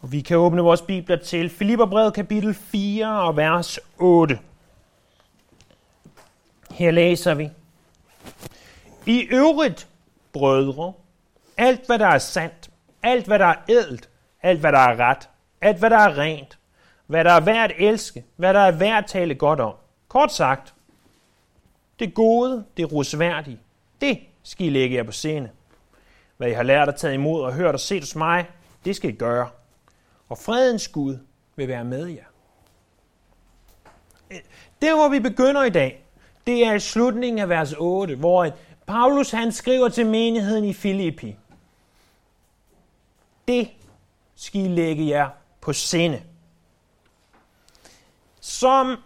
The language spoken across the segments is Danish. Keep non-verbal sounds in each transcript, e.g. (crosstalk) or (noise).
Og vi kan åbne vores bibler til Filipperbrevet kapitel 4 og vers 8. Her læser vi. I øvrigt, brødre, alt hvad der er sandt, alt hvad der er ædelt, alt hvad der er ret, alt hvad der er rent, hvad der er værd at elske, hvad der er værd at tale godt om. Kort sagt, det gode, det rusværdige, det skal I lægge jer på scene. Hvad I har lært at tage imod og hørt og set hos mig, det skal I gøre. Og fredens Gud vil være med jer. Det, hvor vi begynder i dag, det er i slutningen af vers 8, hvor Paulus han skriver til menigheden i Filippi. Det skal I lægge jer på sinde. Som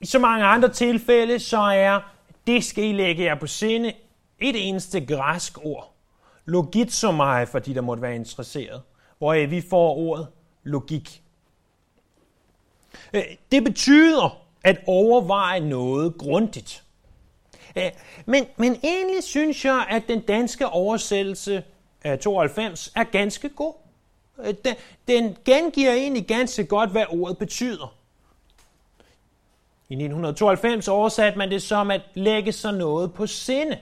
i så mange andre tilfælde, så er det skal I lægge jer på sinde et eneste græsk ord. Logitsomai, for de, der måtte være interesseret. Hvor vi får ordet logik. Øh, det betyder at overveje noget grundigt. Øh, men, men egentlig synes jeg, at den danske oversættelse af 92 er ganske god. Øh, den, den gengiver egentlig ganske godt, hvad ordet betyder. I 1992 oversatte man det som at lægge sig noget på sinde.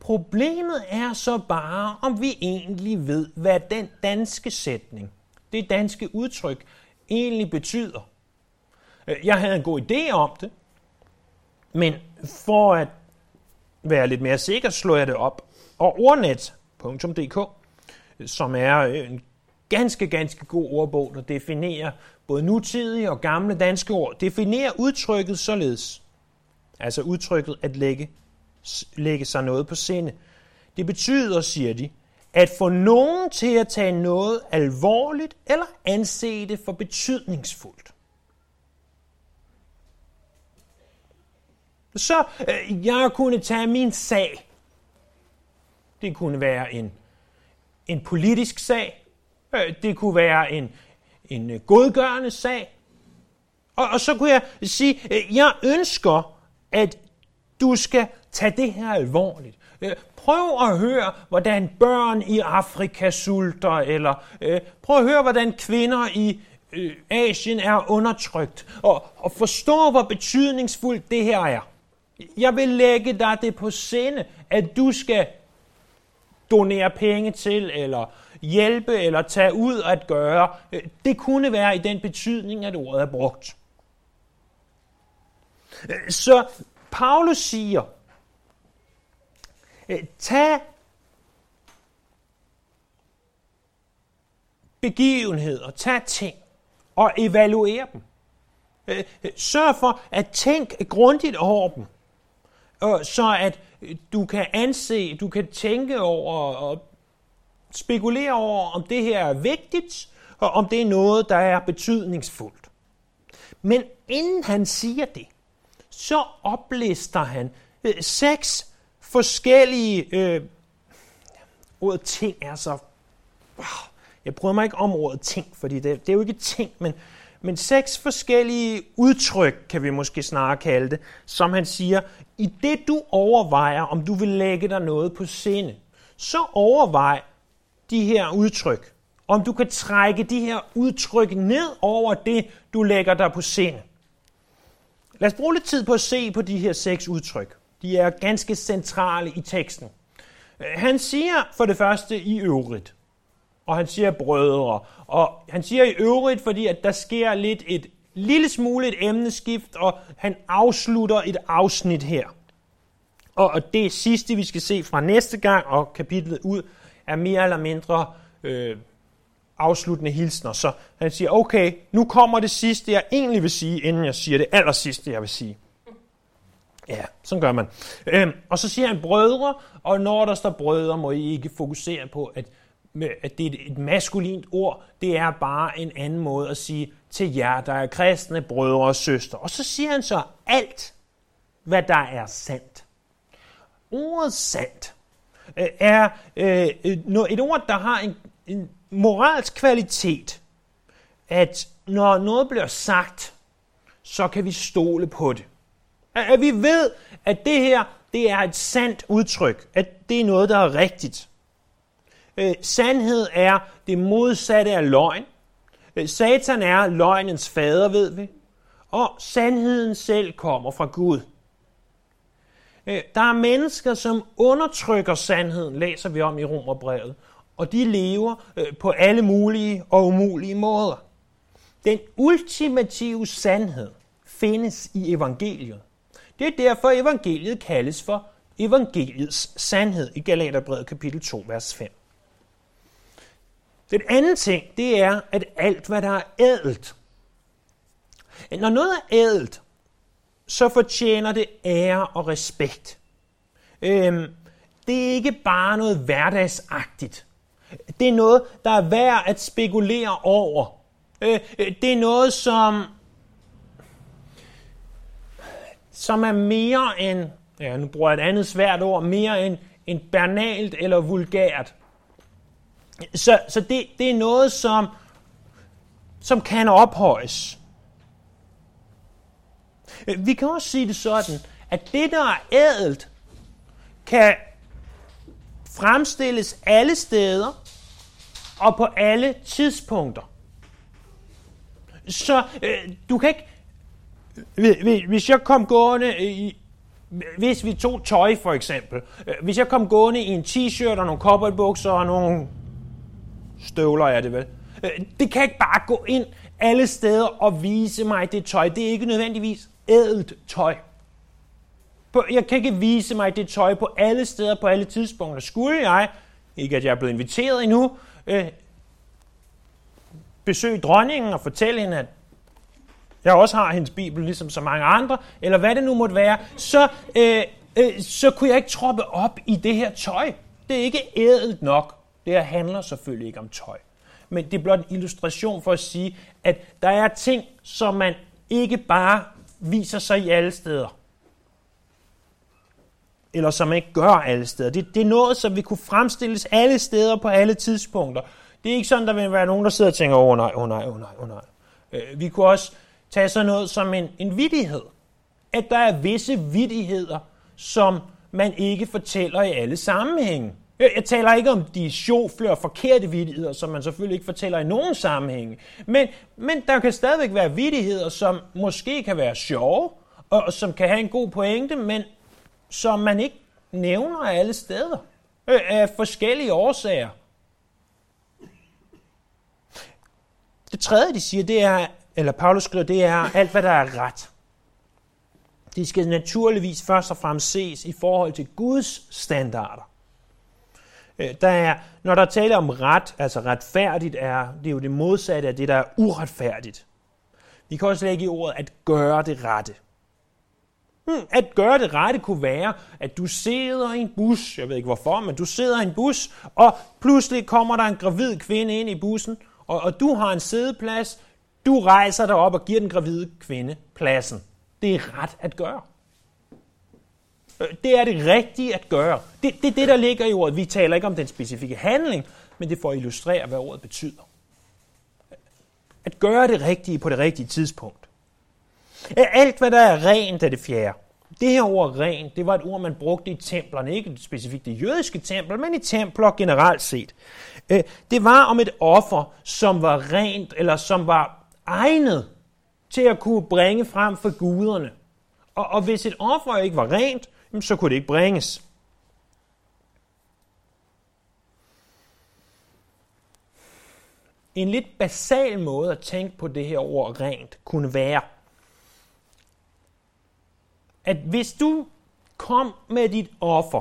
Problemet er så bare, om vi egentlig ved, hvad den danske sætning, det danske udtryk, egentlig betyder. Øh, jeg havde en god idé om det, men for at være lidt mere sikker, slår jeg det op. Og ordnet.dk, som er øh, en ganske, ganske god ordbog, der definerer både nutidige og gamle danske ord, definerer udtrykket således. Altså udtrykket at lægge, lægge sig noget på sinde. Det betyder, siger de, at få nogen til at tage noget alvorligt eller anse det for betydningsfuldt. Så øh, jeg kunne tage min sag. Det kunne være en, en politisk sag. Øh, det kunne være en, en øh, godgørende sag. Og, og så kunne jeg sige, øh, jeg ønsker, at du skal tage det her alvorligt. Øh, prøv at høre, hvordan børn i Afrika sulter, eller øh, prøv at høre, hvordan kvinder i øh, Asien er undertrykt, og, og forstå, hvor betydningsfuldt det her er. Jeg vil lægge dig det på sinde, at du skal donere penge til, eller hjælpe, eller tage ud at gøre. Det kunne være i den betydning, at ordet er brugt. Så Paulus siger, Øh, tag begivenheder, tag ting og evaluere dem. Øh, øh, sørg for at tænke grundigt over dem så at du kan anse, du kan tænke over og spekulere over, om det her er vigtigt, og om det er noget, der er betydningsfuldt. Men inden han siger det, så oplister han øh, seks forskellige... Øh, ordet ting er så... Jeg bryder mig ikke om ordet ting, fordi det, det er jo ikke ting, men men seks forskellige udtryk, kan vi måske snarere kalde det, som han siger, i det du overvejer, om du vil lægge dig noget på sinde, så overvej de her udtryk. Om du kan trække de her udtryk ned over det, du lægger dig på sinde. Lad os bruge lidt tid på at se på de her seks udtryk. De er ganske centrale i teksten. Øh, han siger for det første i øvrigt og han siger brødre. Og han siger i øvrigt, fordi at der sker lidt et lille smule et emneskift, og han afslutter et afsnit her. Og det sidste, vi skal se fra næste gang, og kapitlet ud, er mere eller mindre øh, afsluttende hilsner. Så han siger, okay, nu kommer det sidste, jeg egentlig vil sige, inden jeg siger det aller sidste, jeg vil sige. Ja, sådan gør man. Øhm, og så siger han brødre, og når der står brødre, må I ikke fokusere på, at at det er et maskulint ord, det er bare en anden måde at sige til jer, der er kristne brødre og søstre. Og så siger han så alt, hvad der er sandt. Ordet sandt øh, er øh, et ord, der har en, en moralsk kvalitet, at når noget bliver sagt, så kan vi stole på det. At vi ved, at det her det er et sandt udtryk, at det er noget, der er rigtigt. Øh, sandhed er det modsatte af løgn. Øh, Satan er løgnens fader, ved vi. Og sandheden selv kommer fra Gud. Øh, der er mennesker, som undertrykker sandheden, læser vi om i Romerbrevet. Og de lever øh, på alle mulige og umulige måder. Den ultimative sandhed findes i evangeliet. Det er derfor, evangeliet kaldes for evangeliets sandhed i Galaterbrevet kapitel 2, vers 5. Den anden ting, det er, at alt, hvad der er ædelt, når noget er ædelt, så fortjener det ære og respekt. Øhm, det er ikke bare noget hverdagsagtigt. Det er noget, der er værd at spekulere over. Øh, øh det er noget, som, som er mere end, ja, nu bruger jeg et andet svært ord, mere end, end banalt eller vulgært. Så, så det, det er noget, som, som kan ophøjes. Vi kan også sige det sådan, at det, der er ædelt, kan fremstilles alle steder og på alle tidspunkter. Så øh, du kan ikke... Hvis jeg kom gående i... Hvis vi tog tøj for eksempel. Øh, hvis jeg kom gående i en t-shirt og nogle cowboybukser og nogle støvler er det vel. Øh, det kan ikke bare gå ind alle steder og vise mig det tøj. Det er ikke nødvendigvis ædelt tøj. Jeg kan ikke vise mig det tøj på alle steder, på alle tidspunkter. Skulle jeg, ikke at jeg er blevet inviteret endnu, øh, besøge dronningen og fortælle hende, at jeg også har hendes bibel, ligesom så mange andre, eller hvad det nu måtte være, så, øh, øh, så kunne jeg ikke troppe op i det her tøj. Det er ikke ædelt nok. Det her handler selvfølgelig ikke om tøj. Men det er blot en illustration for at sige, at der er ting, som man ikke bare viser sig i alle steder. Eller som man ikke gør alle steder. Det, det er noget, som vi kunne fremstilles alle steder på alle tidspunkter. Det er ikke sådan, der vil være nogen, der sidder og tænker, åh oh, nej, åh oh, nej, åh oh, nej, åh oh, nej. Øh, vi kunne også tage sådan noget som en, en vidighed. At der er visse vidigheder, som man ikke fortæller i alle sammenhænge. Jeg taler ikke om de sjofle og forkerte vidigheder, som man selvfølgelig ikke fortæller i nogen sammenhænge. Men, men der kan stadigvæk være vidigheder, som måske kan være sjove, og som kan have en god pointe, men som man ikke nævner alle steder. Øh, af forskellige årsager. Det tredje, de siger, det er, eller Paulus skriver, det er alt, hvad der er ret. Det skal naturligvis først og fremmest ses i forhold til Guds standarder. Øh, der er, når der taler om ret, altså retfærdigt, er det er jo det modsatte af det, der er uretfærdigt. Vi kan også lægge i ordet at gøre det rette. Hmm, at gøre det rette kunne være, at du sidder i en bus, jeg ved ikke hvorfor, men du sidder i en bus, og pludselig kommer der en gravid kvinde ind i bussen, og, og du har en sædeplads, du rejser dig op og giver den gravide kvinde pladsen. Det er ret at gøre. Øh, det er det rigtige at gøre. Det, det er det, der ligger i ordet. Vi taler ikke om den specifikke handling, men det får at illustrere, hvad ordet betyder. At gøre det rigtige på det rigtige tidspunkt. Øh, alt, hvad der er rent, er det fjerde. Det her ord rent, det var et ord, man brugte i templerne, ikke specifikt det jødiske tempel, men i templer generelt set. Øh, det var om et offer, som var rent, eller som var egnet til at kunne bringe frem for guderne. Og, og hvis et offer ikke var rent, så kunne det ikke bringes. En lidt basal måde at tænke på det her ord rent kunne være, at hvis du kom med dit offer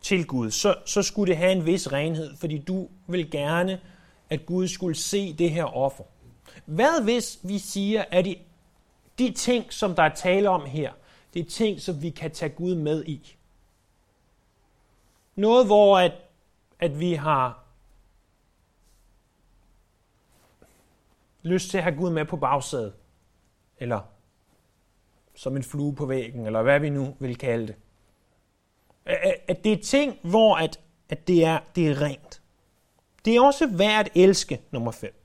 til Gud, så, så skulle det have en vis renhed, fordi du vil gerne, at Gud skulle se det her offer. Hvad hvis vi siger, at de, de ting, som der er tale om her, det er ting, som vi kan tage Gud med i. Noget, hvor at, at vi har lyst til at have Gud med på bagsædet. Eller som en flue på væggen, eller hvad vi nu vil kalde det. At det er ting, hvor at, at det, er, det er rent. Det er også værd at elske, nummer 5.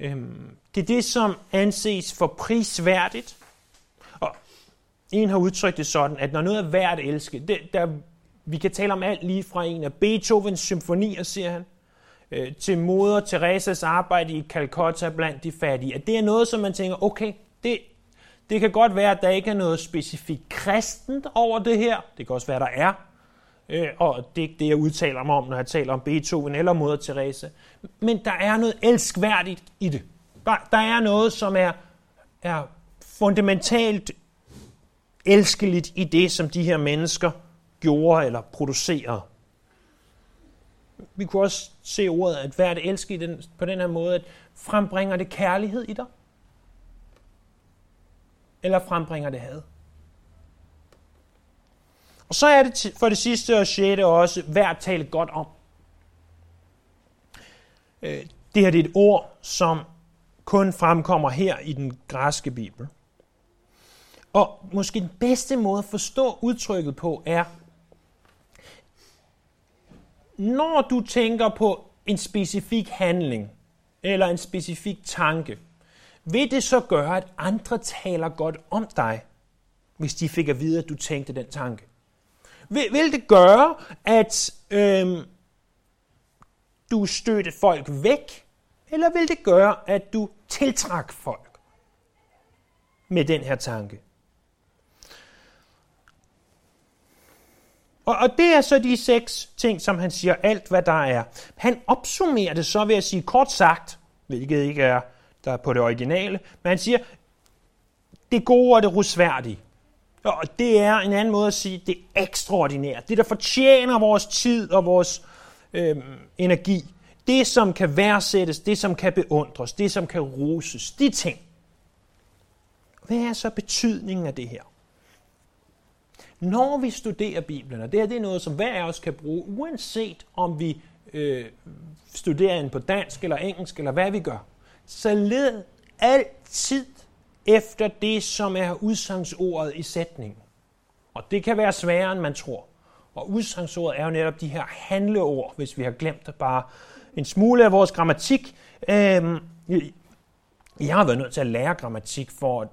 Øhm, det er det, som anses for prisværdigt, Og en har udtrykt det sådan, at når noget er værd at elske, det, der Vi kan tale om alt lige fra en af Beethovens symfonier, siger han, øh, til moder Teresas arbejde i Calcutta blandt de fattige. At det er noget, som man tænker, okay, det, det kan godt være, at der ikke er noget specifikt kristent over det her. Det kan også være, der er. Øh, og det er ikke det, jeg udtaler mig om, når jeg taler om Beethoven eller moder Teresa. Men der er noget elskværdigt i det. Der, der er noget, som er, er fundamentalt elskeligt i det, som de her mennesker gjorde eller producerede. Vi kunne også se ordet at være det elske i den, på den her måde, at frembringer det kærlighed i dig? Eller frembringer det had? Og så er det for det sidste og sjette også værd at tale godt om. Øh, det her det er et ord, som kun fremkommer her i den græske bibel. Og måske den bedste måde at forstå udtrykket på er, når du tænker på en specifik handling eller en specifik tanke, vil det så gøre, at andre taler godt om dig, hvis de fik at vide, at du tænkte den tanke? Vil, vil det gøre, at øhm, du støtte folk væk, eller vil det gøre, at du tiltræk folk med den her tanke? Og, og det er så de seks ting, som han siger, alt hvad der er. Han opsummerer det så ved at sige kort sagt, hvilket ikke er der er på det originale, men han siger, det gode og det rusværdige. Og det er en anden måde at sige, det er ekstraordinært. Det, der fortjener vores tid og vores øh, energi. Det, som kan værdsættes, det, som kan beundres, det, som kan roses. De ting. Hvad er så betydningen af det her? Når vi studerer Bibelen, og det her det er noget, som hver af os kan bruge, uanset om vi øh, studerer den på dansk eller engelsk, eller hvad vi gør, så led altid efter det, som er udsagsordet i sætningen. Og det kan være sværere, end man tror. Og udsagsordet er jo netop de her handleord, hvis vi har glemt det bare en smule af vores grammatik. Øhm, jeg har været nødt til at lære grammatik for at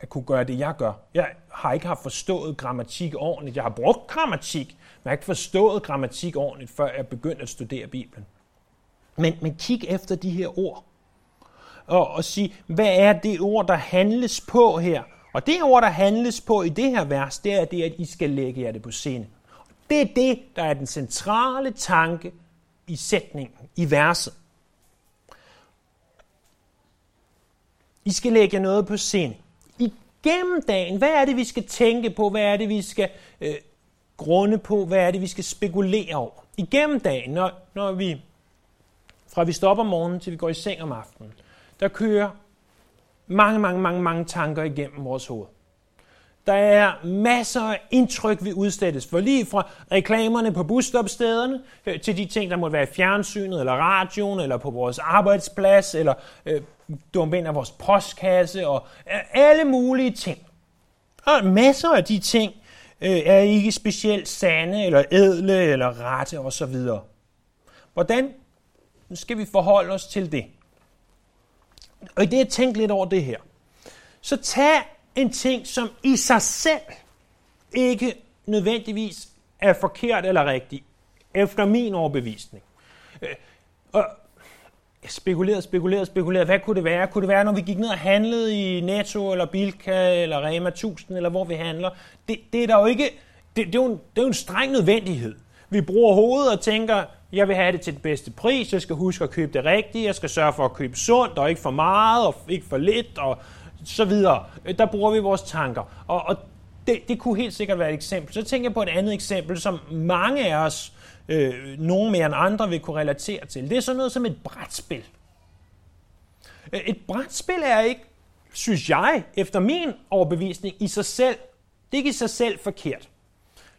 at kunne gøre det, jeg gør. Jeg har ikke haft forstået grammatik ordentligt. Jeg har brugt grammatik, men jeg har ikke forstået grammatik ordentligt, før jeg begyndte at studere Bibelen. Men, men kig efter de her ord. Og, og sige, hvad er det ord, der handles på her? Og det ord, der handles på i det her vers, det er det, at I skal lægge jer det på scene. Det er det, der er den centrale tanke i sætningen, i verset. I skal lægge noget på scene gennem dagen, hvad er det, vi skal tænke på? Hvad er det, vi skal øh, grunde på? Hvad er det, vi skal spekulere over? Igennem dagen, når, når vi, fra vi stopper om morgenen til vi går i seng om aftenen, der kører mange, mange, mange, mange tanker igennem vores hoved. Der er masser af indtryk, vi udsættes for, lige fra reklamerne på busstopstederne, øh, til de ting, der måtte være i fjernsynet, eller radioen, eller på vores arbejdsplads, eller øh, dumpe ind af vores postkasse, og øh, alle mulige ting. Og masser af de ting øh, er ikke specielt sande, eller ædle, eller rette osv. Hvordan skal vi forholde os til det? Og i det at tænke lidt over det her, så tag en ting, som i sig selv ikke nødvendigvis er forkert eller rigtig, efter min overbevisning. Øh, og jeg spekulerede, spekulerede, spekulerede. Hvad kunne det være? Kunne det være, når vi gik ned og handlede i Netto, eller Bilka, eller Rema 1000, eller hvor vi handler? Det, det er der jo ikke... Det, det, er jo en, det er jo en streng nødvendighed. Vi bruger hovedet og tænker, jeg vil have det til den bedste pris, jeg skal huske at købe det rigtige, jeg skal sørge for at købe sundt, og ikke for meget, og ikke for lidt, og så videre. Der bruger vi vores tanker. Og, og det, det kunne helt sikkert være et eksempel. Så tænker jeg på et andet eksempel, som mange af os, øh, nogen mere end andre, vil kunne relatere til. Det er sådan noget som et brætspil. Øh, et brætspil er ikke, synes jeg, efter min overbevisning, i sig selv, det er ikke i sig selv forkert.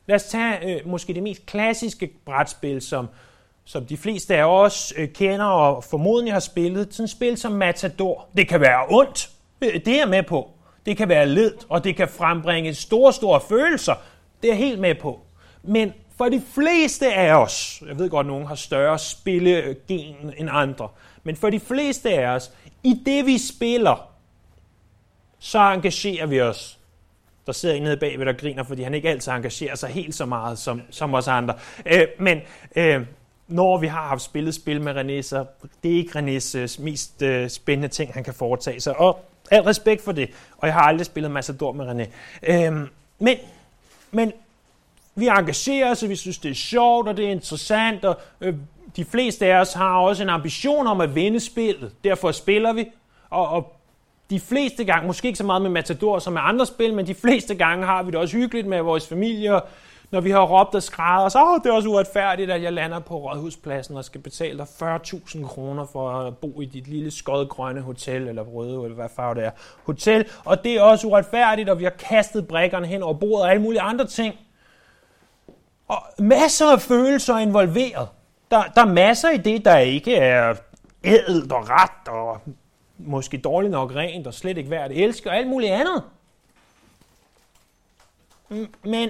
Lad os tage øh, måske det mest klassiske brætspil, som, som de fleste af os øh, kender og formodentlig har spillet. Sådan et spil som Matador. Det kan være ondt, øh, det er jeg med på. Det kan være ledt, og det kan frembringe store, store følelser. Det er jeg helt med på. Men for de fleste af os, jeg ved godt, at nogen har større spillegen end andre, men for de fleste af os, i det vi spiller, så engagerer vi os. der sidder en nede bagved der griner, fordi han ikke altid engagerer sig helt så meget som, som os andre. Øh, men øh, når vi har haft spillet spil med René, så det er ikke Renés øh, mest øh, spændende ting, han kan foretage sig. Og al respekt for det, og jeg har aldrig spillet Massador med René. Øhm, men, men vi engagerer os, og vi synes, det er sjovt, og det er interessant, og øh, de fleste af os har også en ambition om at vinde spillet. Derfor spiller vi, og, og de fleste gange, måske ikke så meget med Matador som med andre spil, men de fleste gange har vi det også hyggeligt med vores familie, når vi har råbt og skrædet os, åh, det er også uretfærdigt, at jeg lander på Rådhuspladsen og skal betale dig 40.000 kroner for at bo i dit lille skodgrønne hotel, eller røde, eller hvad farve det er, hotel, og det er også uretfærdigt, og vi har kastet brækkerne hen over bordet og alle mulige andre ting. Og masser af følelser involveret. Der, der er masser i det, der ikke er ædelt og ret, og måske dårligt nok rent, og slet ikke værd at elske, og alt muligt andet. Men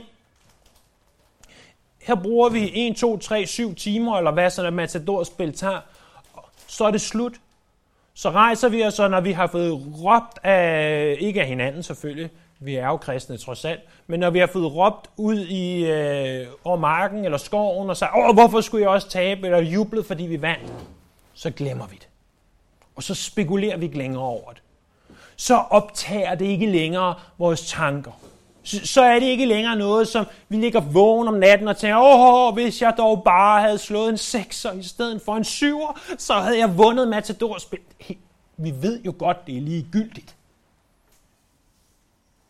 her bruger vi 1, 2, 3, 7 timer, eller hvad sådan et matadorspil tager. Så er det slut. Så rejser vi os, og når vi har fået råbt af, ikke af hinanden selvfølgelig, vi er jo kristne trods alt, men når vi har fået råbt ud i øh, over marken eller skoven og sagt, åh, hvorfor skulle jeg også tabe, eller jublet, fordi vi vandt, så glemmer vi det. Og så spekulerer vi ikke længere over det. Så optager det ikke længere vores tanker så er det ikke længere noget, som vi ligger vågen om natten og tænker, åh, hvis jeg dog bare havde slået en sekser i stedet for en syver, så havde jeg vundet Matador-spil. Vi ved jo godt, det er ligegyldigt.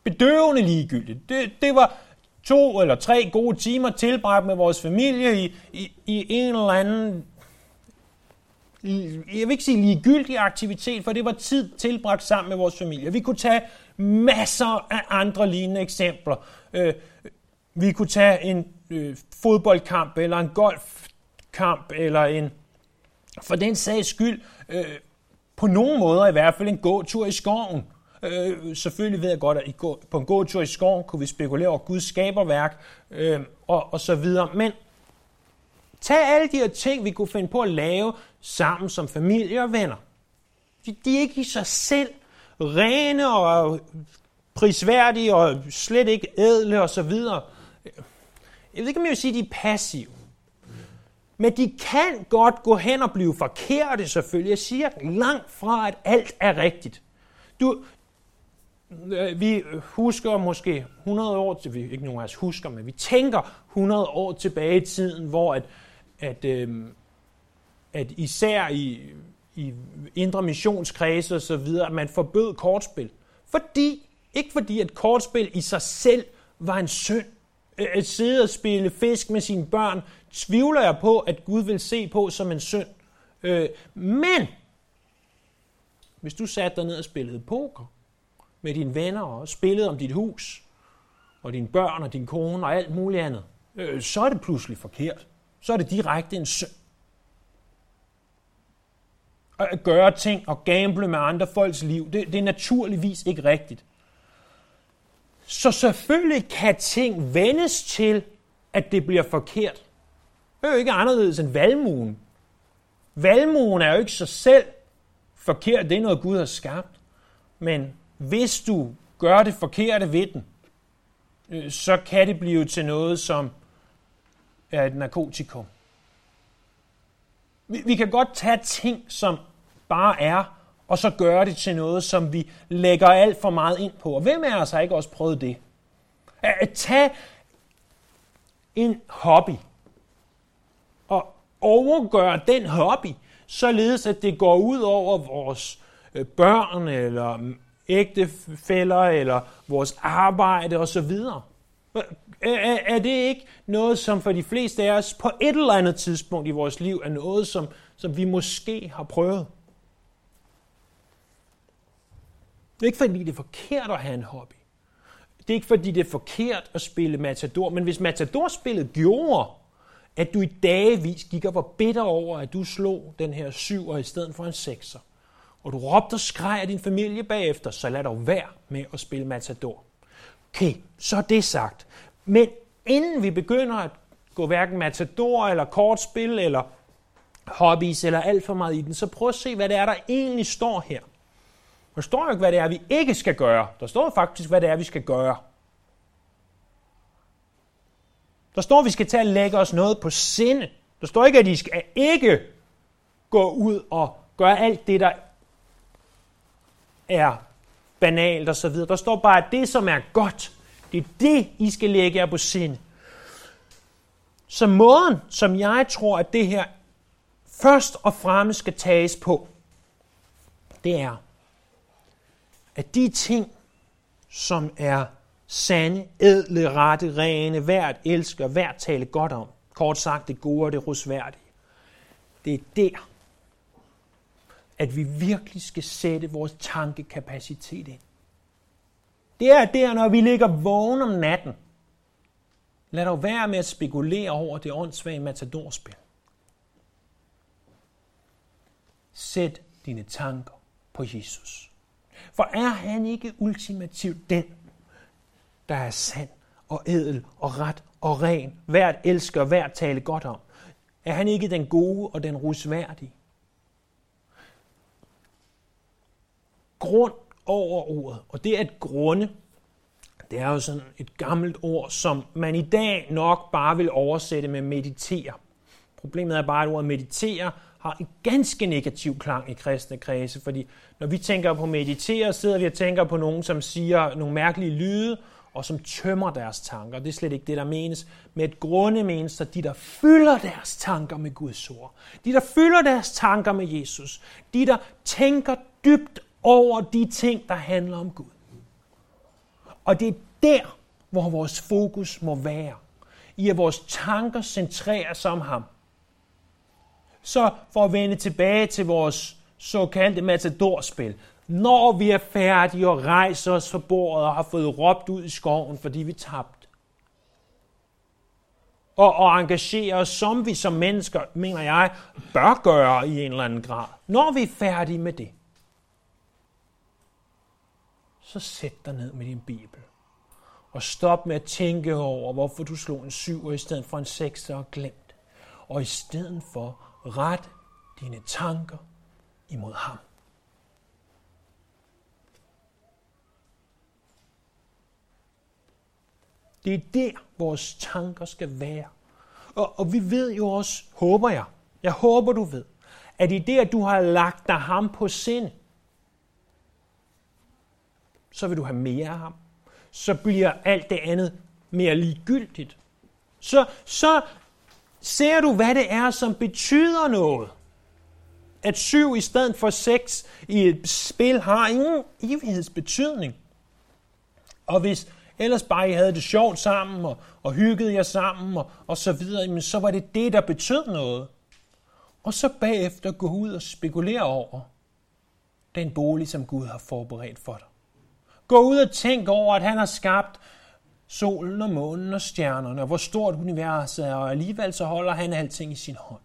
Bedøvende ligegyldigt. Det, det var to eller tre gode timer tilbragt med vores familie i, i, i en eller anden jeg vil ikke sige ligegyldig aktivitet, for det var tid tilbragt sammen med vores familie. Vi kunne tage masser af andre lignende eksempler. Øh, vi kunne tage en øh, fodboldkamp, eller en golfkamp, eller en, for den sags skyld, øh, på nogen måder i hvert fald en gåtur i skoven. Øh, selvfølgelig ved jeg godt, at I går, på en gåtur i skoven kunne vi spekulere over Guds skaberværk øh, og, og så videre. Men tag alle de her ting, vi kunne finde på at lave sammen som familie og venner. De, de er ikke i sig selv rene og prisværdige og slet ikke ædle og så videre. Jeg ved ikke, om jeg vil sige, at de er passive. Men de kan godt gå hen og blive forkerte selvfølgelig. Jeg siger langt fra, at alt er rigtigt. Du, øh, vi husker måske 100 år til, vi ikke nogen af os husker, men vi tænker 100 år tilbage i tiden, hvor at, at, øh, at især i i indre missionskredse og så videre, at man forbød kortspil. Fordi, ikke fordi at kortspil i sig selv var en synd. Øh, at sidde og spille fisk med sine børn, tvivler jeg på, at Gud vil se på som en synd. Øh, men, hvis du satte dig ned og spillede poker med dine venner og spillede om dit hus, og dine børn og din kone og alt muligt andet, øh, så er det pludselig forkert. Så er det direkte en synd at gøre ting og gamble med andre folks liv. Det, det er naturligvis ikke rigtigt. Så selvfølgelig kan ting vendes til, at det bliver forkert. Det er jo ikke anderledes end valmuen. Valmuen er jo ikke sig selv forkert, det er noget Gud har skabt. Men hvis du gør det forkerte ved den, øh, så kan det blive til noget, som er et narkotikum. Vi kan godt tage ting, som bare er, og så gøre det til noget, som vi lægger alt for meget ind på. Og hvem af os har ikke også prøvet det? At tage en hobby og overgøre den hobby, således at det går ud over vores øh, børn eller ægtefæller eller vores arbejde osv. Er, er det ikke noget, som for de fleste af os på et eller andet tidspunkt i vores liv er noget, som, som vi måske har prøvet? Det er ikke fordi, det er forkert at have en hobby. Det er ikke fordi, det er forkert at spille Matador. Men hvis Matador-spillet gjorde, at du i dagevis gik og var bitter over, at du slog den her syver i stedet for en sekser, og du råbte og skreg af din familie bagefter, så lad dog være med at spille Matador. Okay, så er det sagt. Men inden vi begynder at gå hverken Matador eller kortspil eller hobbies eller alt for meget i den, så prøv at se, hvad det er, der egentlig står her. Der står jo ikke, hvad det er, vi ikke skal gøre. Der står faktisk, hvad det er, vi skal gøre. Der står, at vi skal tage og lægge os noget på sinde. Der står ikke, at I skal ikke gå ud og gøre alt det, der er banalt og så videre. Der står bare, at det, som er godt, det er det, I skal lægge jer på sind. Så måden, som jeg tror, at det her først og fremmest skal tages på, det er, at de ting, som er sande, edle, rette, rene, værd elsker, værd tale godt om, kort sagt det gode og det rosværdige, det er der, at vi virkelig skal sætte vores tankekapacitet ind. Det er der, når vi ligger vågen om natten. Lad dog være med at spekulere over det åndssvage matadorspil. Sæt dine tanker på Jesus. For er han ikke ultimativt den, der er sand og edel og ret og ren, hvert elsker og hvert tale godt om? Er han ikke den gode og den rusværdige? Grund over ordet, og det at grunde, det er jo sådan et gammelt ord, som man i dag nok bare vil oversætte med meditere. Problemet er bare, at ordet meditere har en ganske negativ klang i kristne kredse, fordi når vi tænker på meditere, sidder vi og tænker på nogen, som siger nogle mærkelige lyde, og som tømmer deres tanker. Det er slet ikke det, der menes. Med et grunde menes der de, der fylder deres tanker med Guds ord. De, der fylder deres tanker med Jesus. De, der tænker dybt over de ting, der handler om Gud. Og det er der, hvor vores fokus må være. I at vores tanker centrerer sig om ham. Så for at vende tilbage til vores såkaldte matadorspil. Når vi er færdige og rejser os fra bordet og har fået råbt ud i skoven, fordi vi tabte. Og, og engagere os, som vi som mennesker, mener jeg, bør gøre i en eller anden grad. Når vi er færdige med det, så sæt dig ned med din bibel. Og stop med at tænke over, hvorfor du slog en syv i stedet for en seks og glemt. Og i stedet for ret dine tanker imod ham. Det er der, vores tanker skal være. Og, og vi ved jo også, håber jeg, jeg håber du ved, at i det, at du har lagt dig ham på sind, så vil du have mere af ham. Så bliver alt det andet mere ligegyldigt. Så, så ser du, hvad det er, som betyder noget. At syv i stedet for seks i et spil har ingen evighedsbetydning. Og hvis ellers bare I havde det sjovt sammen, og, og hyggede jer sammen, og, og så videre, men så var det det, der betød noget. Og så bagefter gå ud og spekulere over den bolig, som Gud har forberedt for dig. Gå ud og tænk over, at han har skabt solen og månen og stjernerne, og hvor stort universet er, og alligevel så holder han alting i sin hånd.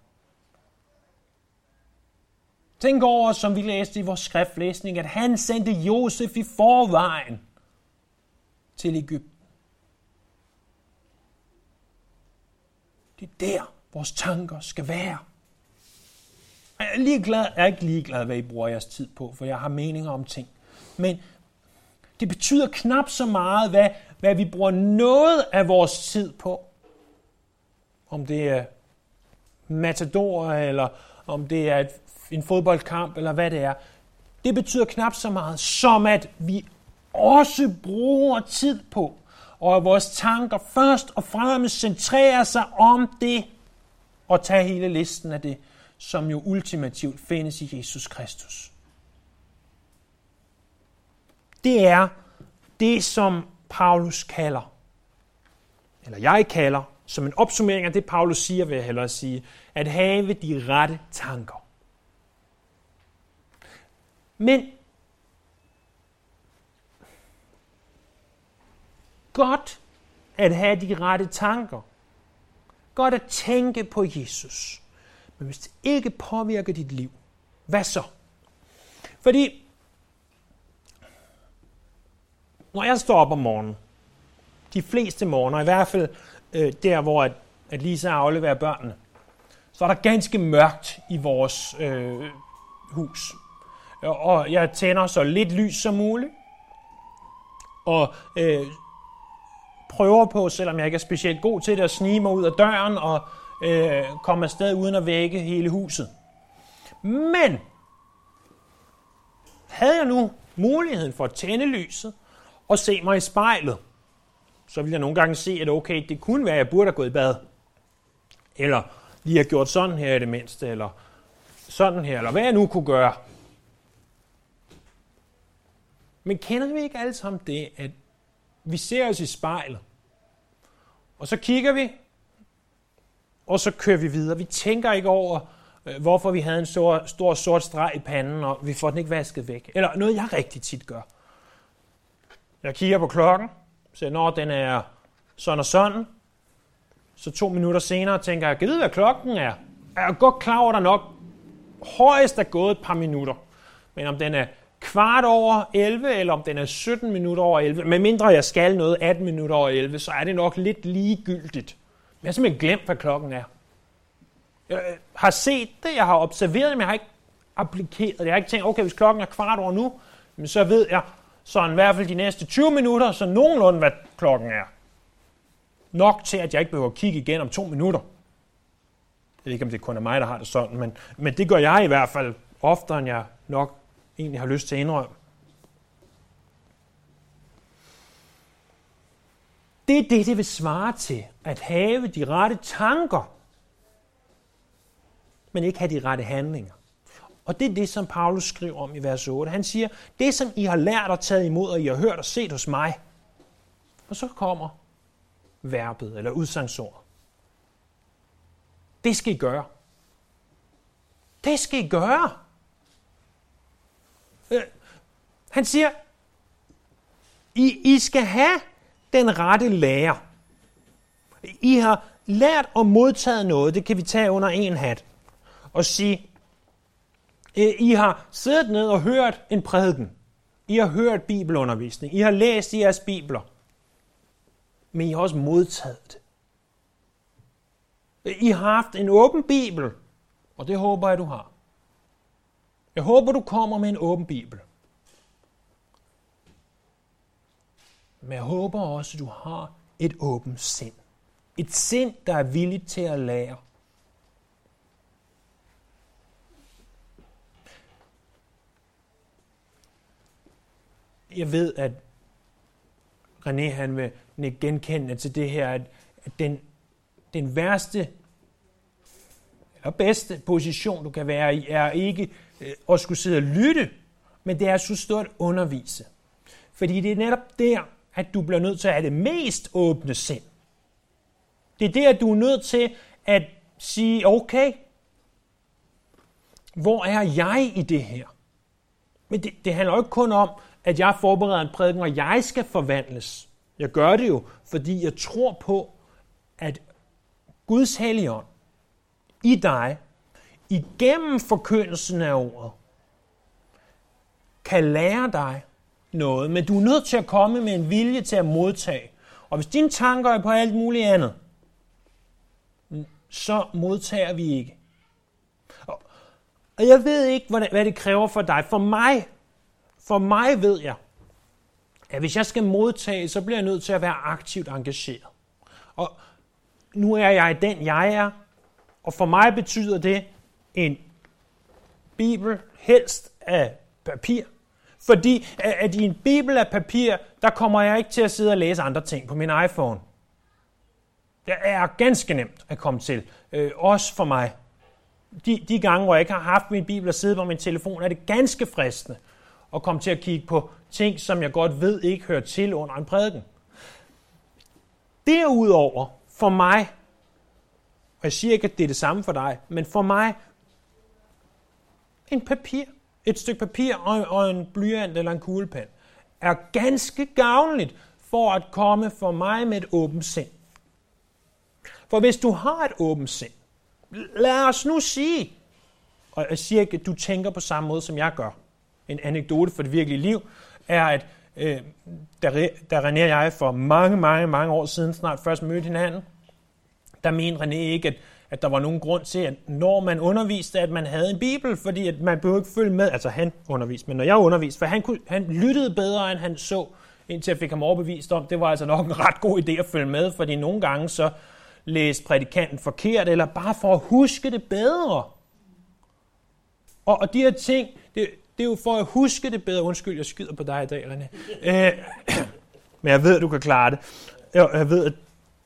Tænk over, som vi læste i vores skriftlæsning, at han sendte Josef i forvejen til Ægypten. Det er der, vores tanker skal være. Jeg er, ligeglad, jeg er ikke ligeglad, hvad I bruger jeres tid på, for jeg har meninger om ting. Men det betyder knap så meget, hvad, hvad vi bruger noget af vores tid på. Om det er matador, eller om det er et, en fodboldkamp, eller hvad det er. Det betyder knap så meget, som at vi også bruger tid på, og at vores tanker først og fremmest centrerer sig om det, og tage hele listen af det, som jo ultimativt findes i Jesus Kristus. Det er det, som Paulus kalder, eller jeg kalder, som en opsummering af det, Paulus siger, vil jeg hellere sige, at have de rette tanker. Men godt at have de rette tanker. Godt at tænke på Jesus. Men hvis det ikke påvirker dit liv, hvad så? Fordi når jeg står op om morgenen, de fleste morgener, i hvert fald øh, der, hvor at, at Lisa afleverer børnene, så er der ganske mørkt i vores øh, hus. Og jeg tænder så lidt lys som muligt, og øh, prøver på, selvom jeg ikke er specielt god til det, at snige mig ud af døren og øh, komme afsted uden at vække hele huset. Men havde jeg nu muligheden for at tænde lyset og se mig i spejlet, så ville jeg nogle gange se, at okay, det kunne være, at jeg burde have gået i bad. Eller lige have gjort sådan her i det mindste, eller sådan her, eller hvad jeg nu kunne gøre. Men kender vi ikke alle sammen det, at vi ser os i spejlet, og så kigger vi, og så kører vi videre. Vi tænker ikke over, øh, hvorfor vi havde en stor, stor sort streg i panden, og vi får den ikke vasket væk. Eller noget, jeg rigtig tit gør. Jeg kigger på klokken, så når den er sådan og sådan, så to minutter senere tænker jeg, kan vide, hvad klokken er? Jeg er godt klar over, at der nok højst er gået et par minutter. Men om den er kvart over 11, eller om den er 17 minutter over 11, medmindre jeg skal noget 18 minutter over 11, så er det nok lidt ligegyldigt. Men jeg har simpelthen glemt, hvad klokken er. Jeg øh, har set det, jeg har observeret det, men jeg har ikke applikeret det. Jeg har ikke tænkt, okay, hvis klokken er kvart over nu, så ved jeg så i hvert fald de næste 20 minutter, så nogenlunde, hvad klokken er. Nok til, at jeg ikke behøver at kigge igen om to minutter. Jeg ved ikke, om det kun er mig, der har det sådan, men, men det gør jeg i hvert fald oftere, end jeg nok egentlig har lyst til at indrømme. Det er det, det vil svare til, at have de rette tanker, men ikke have de rette handlinger. Og det er det, som Paulus skriver om i vers 8. Han siger, det som I har lært og taget imod, og I har hørt og set hos mig. Og så kommer verbet eller udsagsordet. Det skal I gøre. Det skal I gøre. Øh, han siger, I, I skal have den rette lære. I har lært og modtaget noget, det kan vi tage under en hat, og sige, Øh, I har siddet ned og hørt en prædiken. I har hørt bibelundervisning. I har læst i jeres bibler. Men I har også modtaget det. Øh, I har haft en åben bibel, og det håber jeg, du har. Jeg håber, du kommer med en åben bibel. Men jeg håber også, at du har et åbent sind. Et sind, der er villigt til at lære. Jeg ved, at René han vil genkende til det her, at den, den værste eller bedste position, du kan være i, er ikke øh, at skulle sidde og lytte, men det er at stå at undervise. Fordi det er netop der, at du bliver nødt til at have det mest åbne sind. Det er der, at du er nødt til at sige, okay, hvor er jeg i det her? Men det, det handler jo ikke kun om, at jeg forbereder en prædiken, og jeg skal forvandles. Jeg gør det jo, fordi jeg tror på, at Guds helligånd i dig, igennem forkyndelsen af ordet, kan lære dig noget, men du er nødt til at komme med en vilje til at modtage. Og hvis dine tanker er på alt muligt andet, så modtager vi ikke. Og jeg ved ikke, hvad det kræver for dig. For mig, for mig ved jeg, at hvis jeg skal modtage, så bliver jeg nødt til at være aktivt engageret. Og nu er jeg den, jeg er, og for mig betyder det en bibel, helst af papir. Fordi at i en bibel af papir, der kommer jeg ikke til at sidde og læse andre ting på min iPhone. Det er ganske nemt at komme til. Øh, også for mig. De, de gange, hvor jeg ikke har haft min bibel og siddet på min telefon, er det ganske fristende og komme til at kigge på ting, som jeg godt ved ikke hører til under en prædiken. Derudover, for mig, og jeg siger ikke, at det er det samme for dig, men for mig, en papir, et stykke papir og, og en blyant eller en kuglepen, er ganske gavnligt for at komme for mig med et åbent sind. For hvis du har et åbent sind, lad os nu sige, og jeg siger ikke, at du tænker på samme måde, som jeg gør. En anekdote for det virkelige liv er, at øh, da, da René og jeg for mange, mange, mange år siden snart først mødte hinanden, der mente René ikke, at, at der var nogen grund til, at når man underviste, at man havde en bibel, fordi at man behøvede ikke følge med, altså han underviste, men når jeg underviste, for han, kunne, han lyttede bedre, end han så indtil jeg fik ham overbevist om, det var altså nok en ret god idé at følge med, fordi nogle gange så læste prædikanten forkert, eller bare for at huske det bedre. Og, og de her ting, det, det er jo for at huske det bedre. Undskyld, jeg skyder på dig i dag, René. Øh, (clears throat) men jeg ved, at du kan klare det. Jeg, jeg ved, at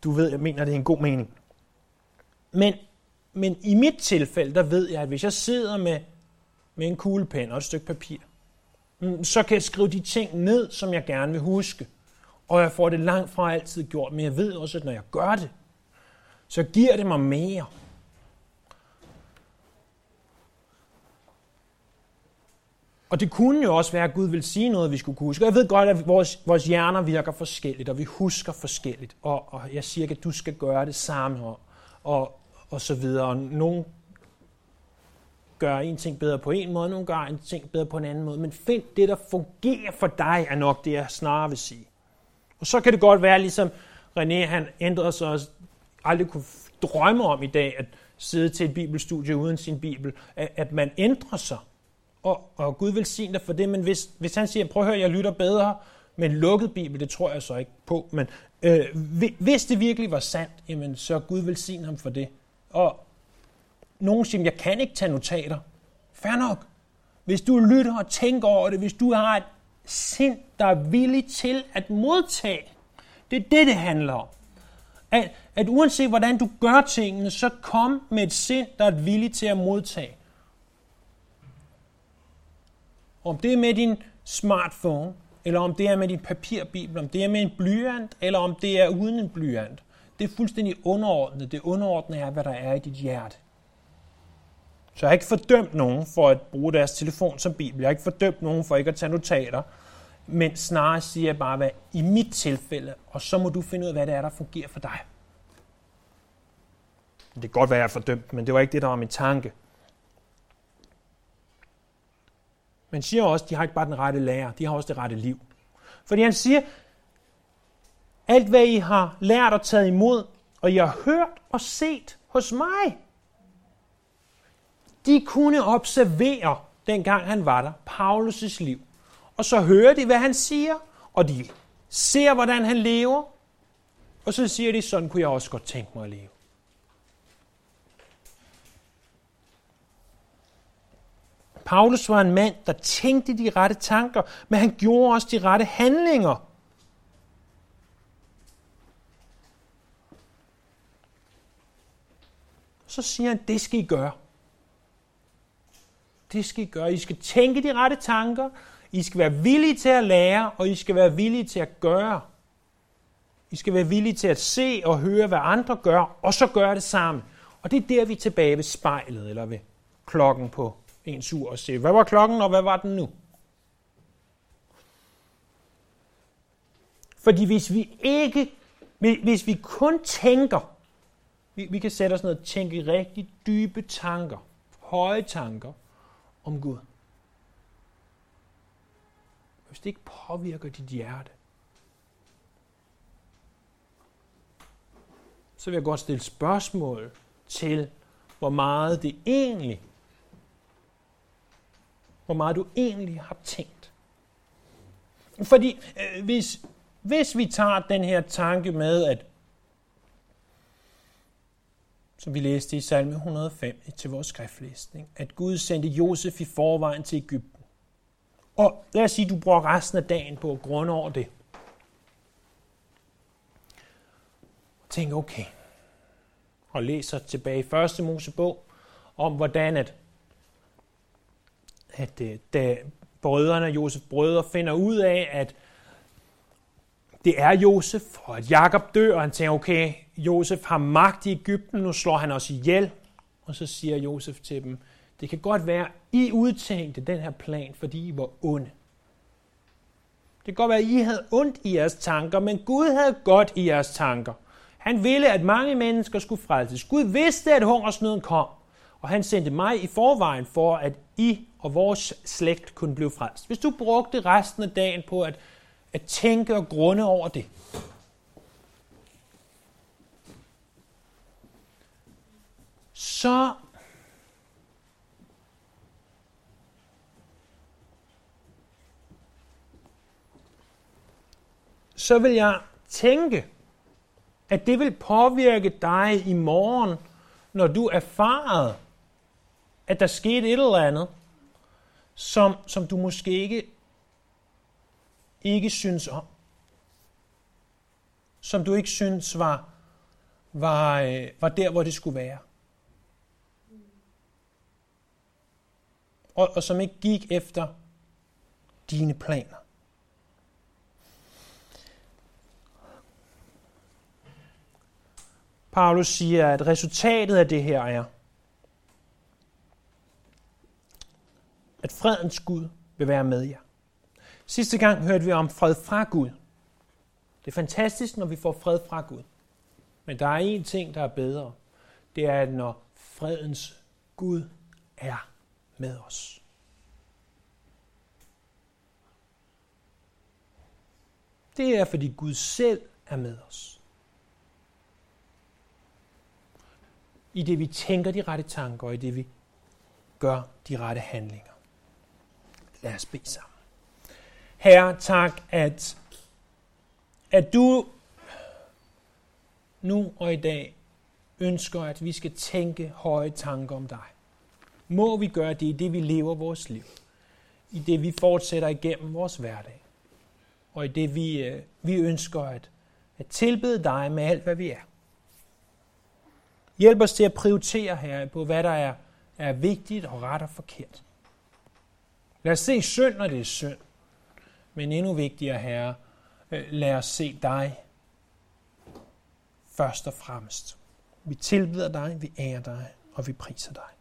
du ved, jeg mener, at det er en god mening. Men, men i mit tilfælde, der ved jeg, at hvis jeg sidder med, med en kuglepen og et stykke papir, mm, så kan jeg skrive de ting ned, som jeg gerne vil huske. Og jeg får det langt fra altid gjort, men jeg ved også, at når jeg gør det, så giver det mig mere. Og det kunne jo også være, at Gud vil sige noget, vi skulle kunne huske. jeg ved godt, at vores, vores hjerner virker forskelligt, og vi husker forskelligt. Og, og jeg siger ikke, at du skal gøre det samme, og, og, og så videre. Og nogen gør en ting bedre på en måde, nogle gør en ting bedre på en anden måde. Men find det, der fungerer for dig, er nok det, jeg snarere vil sige. Og så kan det godt være, ligesom René han ændrede sig også, aldrig kunne drømme om i dag, at sidde til et bibelstudie uden sin bibel, at, at man ændrer sig og, og Gud vil sige dig for det, men hvis, hvis han siger, prøv at høre, jeg lytter bedre med en lukket bibel, det tror jeg så ikke på, men øh, hvis det virkelig var sandt, jamen, så Gud vil sige ham for det. Og nogen siger, jeg kan ikke tage notater. Fair nok. Hvis du lytter og tænker over det, hvis du har et sind, der er villig til at modtage, det er det, det handler om. At, at uanset hvordan du gør tingene, så kom med et sind, der er villig til at modtage. Om det er med din smartphone, eller om det er med din papirbibel, om det er med en blyant, eller om det er uden en blyant. Det er fuldstændig underordnet. Det underordnede er, hvad der er i dit hjerte. Så jeg har ikke fordømt nogen for at bruge deres telefon som bibel. Jeg har ikke fordømt nogen for ikke at tage notater. Men snarere siger jeg bare, hvad i mit tilfælde, og så må du finde ud af, hvad det er, der fungerer for dig. Det kan godt være, at jeg er fordømt, men det var ikke det, der var min tanke. Men siger også, at de har ikke bare den rette lærer, de har også det rette liv. Fordi han siger, alt hvad I har lært og taget imod, og I har hørt og set hos mig, de kunne observere, dengang han var der, Paulus' liv. Og så hører de, hvad han siger, og de ser, hvordan han lever, og så siger de, sådan kunne jeg også godt tænke mig at leve. Paulus var en mand, der tænkte de rette tanker, men han gjorde også de rette handlinger. Så siger han, det skal I gøre. Det skal I gøre. I skal tænke de rette tanker, I skal være villige til at lære, og I skal være villige til at gøre. I skal være villige til at se og høre, hvad andre gør, og så gøre det sammen. Og det er der, vi er tilbage ved spejlet, eller ved klokken på ens ur og se, hvad var klokken, og hvad var den nu? Fordi hvis vi ikke, hvis vi kun tænker, vi, vi kan sætte os ned og tænke rigtig dybe tanker, høje tanker om Gud. Hvis det ikke påvirker dit hjerte, så vil jeg godt stille spørgsmål til, hvor meget det egentlig hvor meget du egentlig har tænkt. Fordi øh, hvis, hvis vi tager den her tanke med, at som vi læste i salme 105 til vores skriftlæsning, at Gud sendte Josef i forvejen til Ægypten. Og lad os sige, at du bruger resten af dagen på at grunde over det. Tænk, okay. Og læser tilbage i første Mosebog om, hvordan at at øh, da brødrene, Josef brødre, finder ud af, at det er Josef, og at Jakob dør, og han tænker, okay, Josef har magt i Ægypten, nu slår han os ihjel. Og så siger Josef til dem, det kan godt være, I udtænkte den her plan, fordi I var onde. Det kan godt være, at I havde ondt i jeres tanker, men Gud havde godt i jeres tanker. Han ville, at mange mennesker skulle frelses. Gud vidste, at hungersnøden kom, og han sendte mig i forvejen for, at I og vores slægt kunne blive frelst. Hvis du brugte resten af dagen på at, at tænke og grunde over det, så så vil jeg tænke, at det vil påvirke dig i morgen, når du erfarer, at der skete et eller andet, som, som du måske ikke, ikke synes om. Som du ikke synes var, var, øh, var der, hvor det skulle være. Og, og som ikke gik efter dine planer. Paulus siger, at resultatet af det her er, at fredens Gud vil være med jer. Sidste gang hørte vi om fred fra Gud. Det er fantastisk, når vi får fred fra Gud. Men der er én ting, der er bedre. Det er, at når fredens Gud er med os. Det er, fordi Gud selv er med os. I det vi tænker de rette tanker, og i det vi gør de rette handlinger. Lad os bede sammen. Herre, tak, at, at du nu og i dag ønsker, at vi skal tænke høje tanker om dig. Må vi gøre det i det, vi lever vores liv. I det, vi fortsætter igennem vores hverdag. Og i det, vi, øh, vi ønsker at, at tilbede dig med alt, hvad vi er. Hjælp os til at prioritere her på, hvad der er, er vigtigt og ret og forkert. Lad os se synd, når det er synd. Men endnu vigtigere, Herre, øh, lad os se dig først og fremmest. Vi tilbeder dig, vi ærer dig, og vi priser dig.